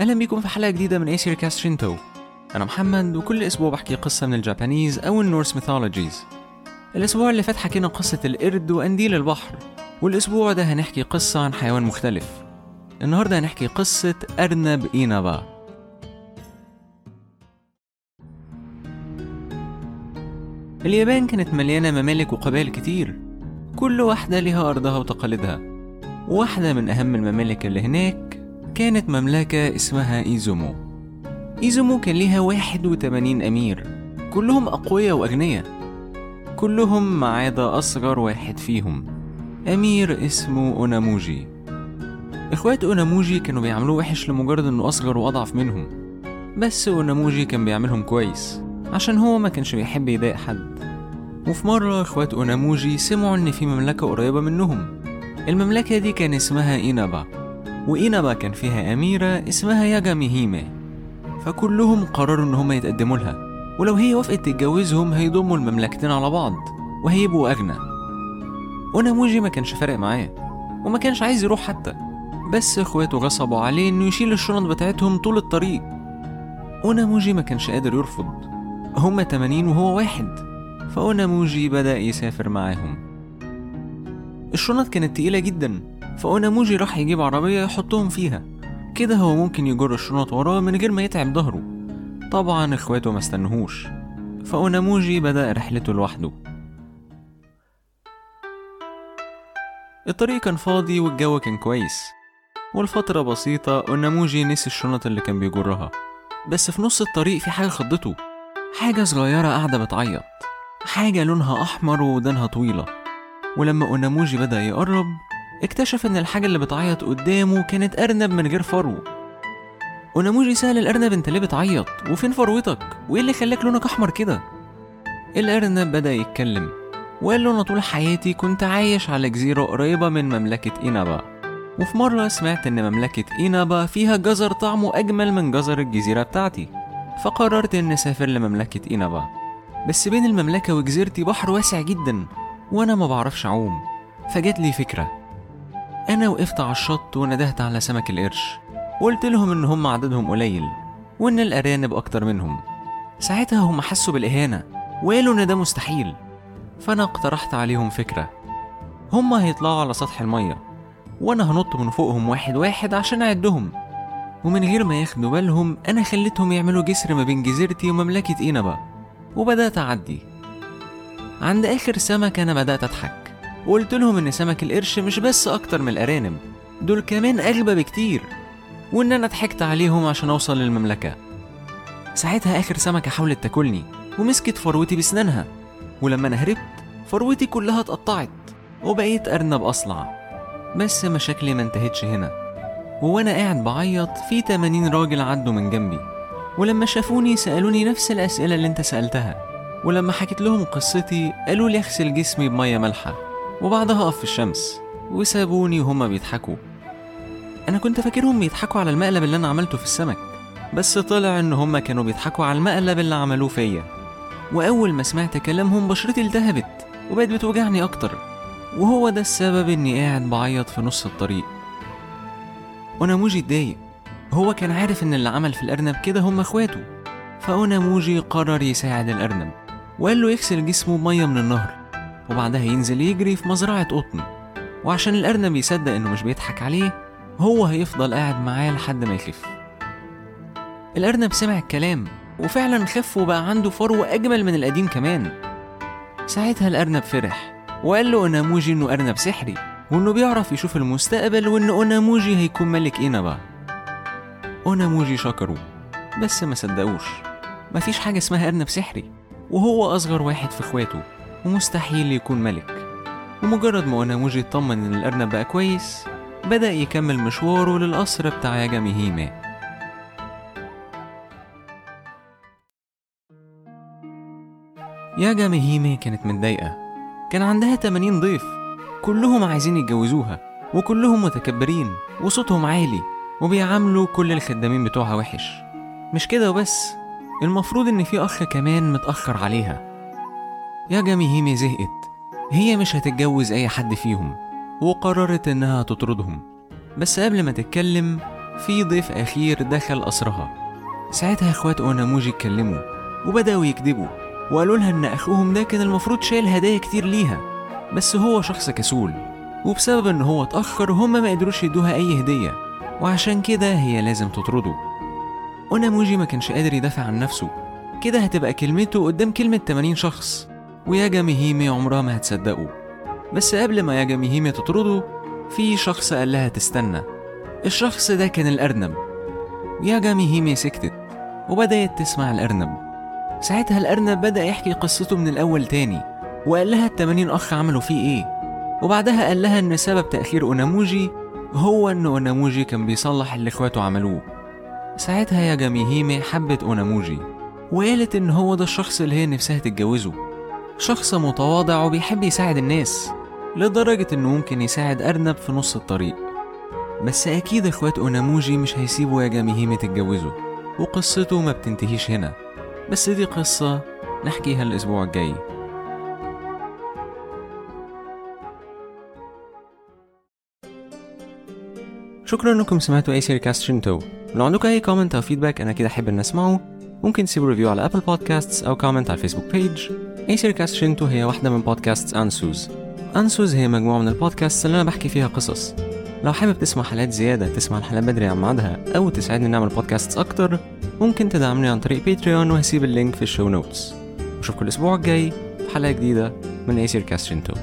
أهلا بيكم في حلقة جديدة من ايسير كاست Shinto أنا محمد وكل أسبوع بحكي قصة من ال Japanese أو ال Norse mythologies. الأسبوع اللي فات حكينا قصة القرد وقنديل البحر. والأسبوع ده هنحكي قصة عن حيوان مختلف. النهاردة هنحكي قصة أرنب إينابا. اليابان كانت مليانة ممالك وقبائل كتير. كل واحدة لها أرضها وتقاليدها. واحدة من أهم الممالك اللي هناك كانت مملكة اسمها إيزومو. إيزومو كان ليها 81 أمير. كلهم أقوياء وأغنياء. كلهم ما عدا أصغر واحد فيهم. أمير اسمه أوناموجي. إخوات أوناموجي كانوا بيعاملوه وحش لمجرد إنه أصغر وأضعف منهم. بس أوناموجي كان بيعاملهم كويس عشان هو ما كانش بيحب يضايق حد. وفي مرة إخوات أوناموجي سمعوا إن في مملكة قريبة منهم. المملكة دي كان اسمها إينابا. وإينابا كان فيها أميرة اسمها ياجامي هيمي فكلهم قرروا إن هما يتقدموا لها ولو هي وافقت تتجوزهم هيضموا المملكتين على بعض وهيبقوا أغنى. أوناموجي ما كانش فارق معاه وما كانش عايز يروح حتى بس إخواته غصبوا عليه إنه يشيل الشنط بتاعتهم طول الطريق. أوناموجي ما كانش قادر يرفض هما 80 وهو واحد فأوناموجي بدأ يسافر معاهم. الشنط كانت تقيلة جدا فأوناموجي راح يجيب عربية يحطهم فيها. كده هو ممكن يجر الشنط وراه من غير ما يتعب ظهره. طبعا إخواته ما استنهوش. فأوناموجي بدأ رحلته لوحده. الطريق كان فاضي والجو كان كويس. والفترة بسيطة أوناموجي نسي الشنط اللي كان بيجرها. بس في نص الطريق في حاجة خضته. حاجة صغيرة قاعدة بتعيط. حاجة لونها أحمر وودانها طويلة. ولما أوناموجي بدأ يقرب اكتشف إن الحاجة اللي بتعيط قدامه كانت أرنب من غير فرو أوناموجي سأل الأرنب أنت ليه بتعيط؟ وفين فروتك؟ وإيه اللي خلاك لونك أحمر كده؟ الأرنب بدأ يتكلم وقال له أنا طول حياتي كنت عايش على جزيرة قريبة من مملكة إينابا وفي مرة سمعت إن مملكة إينابا فيها جزر طعمه أجمل من جزر الجزيرة بتاعتي فقررت إني أسافر لمملكة إينابا بس بين المملكة وجزيرتي بحر واسع جدا وأنا ما بعرفش أعوم فجات لي فكرة. أنا وقفت على الشط وندهت على سمك القرش. وقلت لهم إن هم عددهم قليل وإن الأرانب أكتر منهم. ساعتها هم حسوا بالإهانة وقالوا إن ده مستحيل. فأنا اقترحت عليهم فكرة. هم هيطلعوا على سطح المية وأنا هنط من فوقهم واحد واحد عشان أعدهم. ومن غير ما ياخدوا بالهم أنا خليتهم يعملوا جسر ما بين جزيرتي ومملكة إينابا وبدأت أعدي. عند آخر سمك أنا بدأت أضحك. وقلت لهم إن سمك القرش مش بس أكتر من الأرانب دول كمان أغبى بكتير وإن أنا ضحكت عليهم عشان أوصل للمملكة. ساعتها آخر سمكة حاولت تاكلني ومسكت فروتي بسنانها ولما أنا هربت فروتي كلها اتقطعت وبقيت أرنب أصلع. بس مشاكلي ما انتهتش هنا وأنا قاعد بعيط في 80 راجل عدوا من جنبي ولما شافوني سألوني نفس الأسئلة اللي أنت سألتها. ولما حكيت لهم قصتي قالوا لي اغسل جسمي بمية مالحة وبعدها أقف في الشمس وسابوني وهما بيضحكوا. أنا كنت فاكرهم بيضحكوا على المقلب اللي أنا عملته في السمك بس طلع إن هما كانوا بيضحكوا على المقلب اللي عملوه فيا. وأول ما سمعت كلامهم بشرتي التهبت وبقت بتوجعني أكتر. وهو ده السبب إني قاعد بعيط في نص الطريق. أوناموجي اتضايق. هو كان عارف إن اللي عمل في الأرنب كده هم إخواته. فأوناموجي قرر يساعد الأرنب. وقال له يغسل جسمه بمية من النهر وبعدها ينزل يجري في مزرعة قطن. وعشان الأرنب يصدق إنه مش بيضحك عليه هو هيفضل قاعد معاه لحد ما يخف. الأرنب سمع الكلام وفعلا خف وبقى عنده فرو أجمل من القديم كمان. ساعتها الأرنب فرح وقال له أوناموجي إنه أرنب سحري وإنه بيعرف يشوف المستقبل وإن أوناموجي هيكون ملك إينابا. أوناموجي شكره بس ما صدقوش. مفيش حاجة اسمها أرنب سحري. وهو أصغر واحد في إخواته ومستحيل يكون ملك. ومجرد ما أوناموجي اطمن إن الأرنب بقى كويس بدأ يكمل مشواره للقصر بتاع ياجامي هيمي ياجامي هيمي كانت متضايقة. كان عندها 80 ضيف. كلهم عايزين يتجوزوها وكلهم متكبرين وصوتهم عالي وبيعاملوا كل الخدامين بتوعها وحش. مش كده وبس؟ المفروض إن في أخ كمان متأخر عليها. ياجامي هيمي زهقت. هي مش هتتجوز أي حد فيهم وقررت إنها تطردهم. بس قبل ما تتكلم في ضيف أخير دخل قصرها. ساعتها إخوات أوناموجي اتكلموا وبدأوا يكذبوا وقالوا لها إن أخوهم ده كان المفروض شايل هدايا كتير ليها. بس هو شخص كسول وبسبب إن هو اتأخر هما ما قدروش يدوها أي هدية. وعشان كده هي لازم تطرده. اوناموجي ما كانش قادر يدافع عن نفسه. كده هتبقى كلمته قدام كلمة 80 شخص. وياجا ميهيمي عمرها ما هتصدقه. بس قبل ما ياجا ميهيمي تطرده في شخص قال لها تستنى. الشخص ده كان الأرنب. ياجا ميهيمي سكتت وبدأت تسمع الأرنب. ساعتها الأرنب بدأ يحكي قصته من الأول تاني وقال لها التمانين أخ عملوا فيه إيه؟ وبعدها قال لها إن سبب تأخير أوناموجي هو إن أوناموجي كان بيصلح اللي إخواته عملوه. ساعتها يا جاميهيمي حبت أوناموجي وقالت إن هو ده الشخص اللي هي نفسها تتجوزه. شخص متواضع وبيحب يساعد الناس لدرجة إنه ممكن يساعد أرنب في نص الطريق. بس أكيد إخوات أوناموجي مش هيسيبوا يا جاميهيمي تتجوزه وقصته ما بتنتهيش هنا. بس دي قصة نحكيها الأسبوع الجاي. شكرا انكم سمعتوا أيسير كاست شنتو. لو عندكم أي comment أو feedback أنا كده أحب إن أسمعه ممكن تسيبوا review على Apple Podcasts أو comment على ال Facebook page أيسير كاست شنتو هي واحدة من بودكاست انسوز انسوز هي مجموعة من البودكاست اللي أنا بحكي فيها قصص. لو حابب تسمع حلقات زيادة تسمع الحلقات بدري عن ميعادها أو تساعدني نعمل بودكاست أكتر ممكن تدعمني عن طريق Patreon وهسيب ال link في ال show notes أشوفكم الأسبوع الجاي في حلقة جديدة من أيسير كاست شنتو.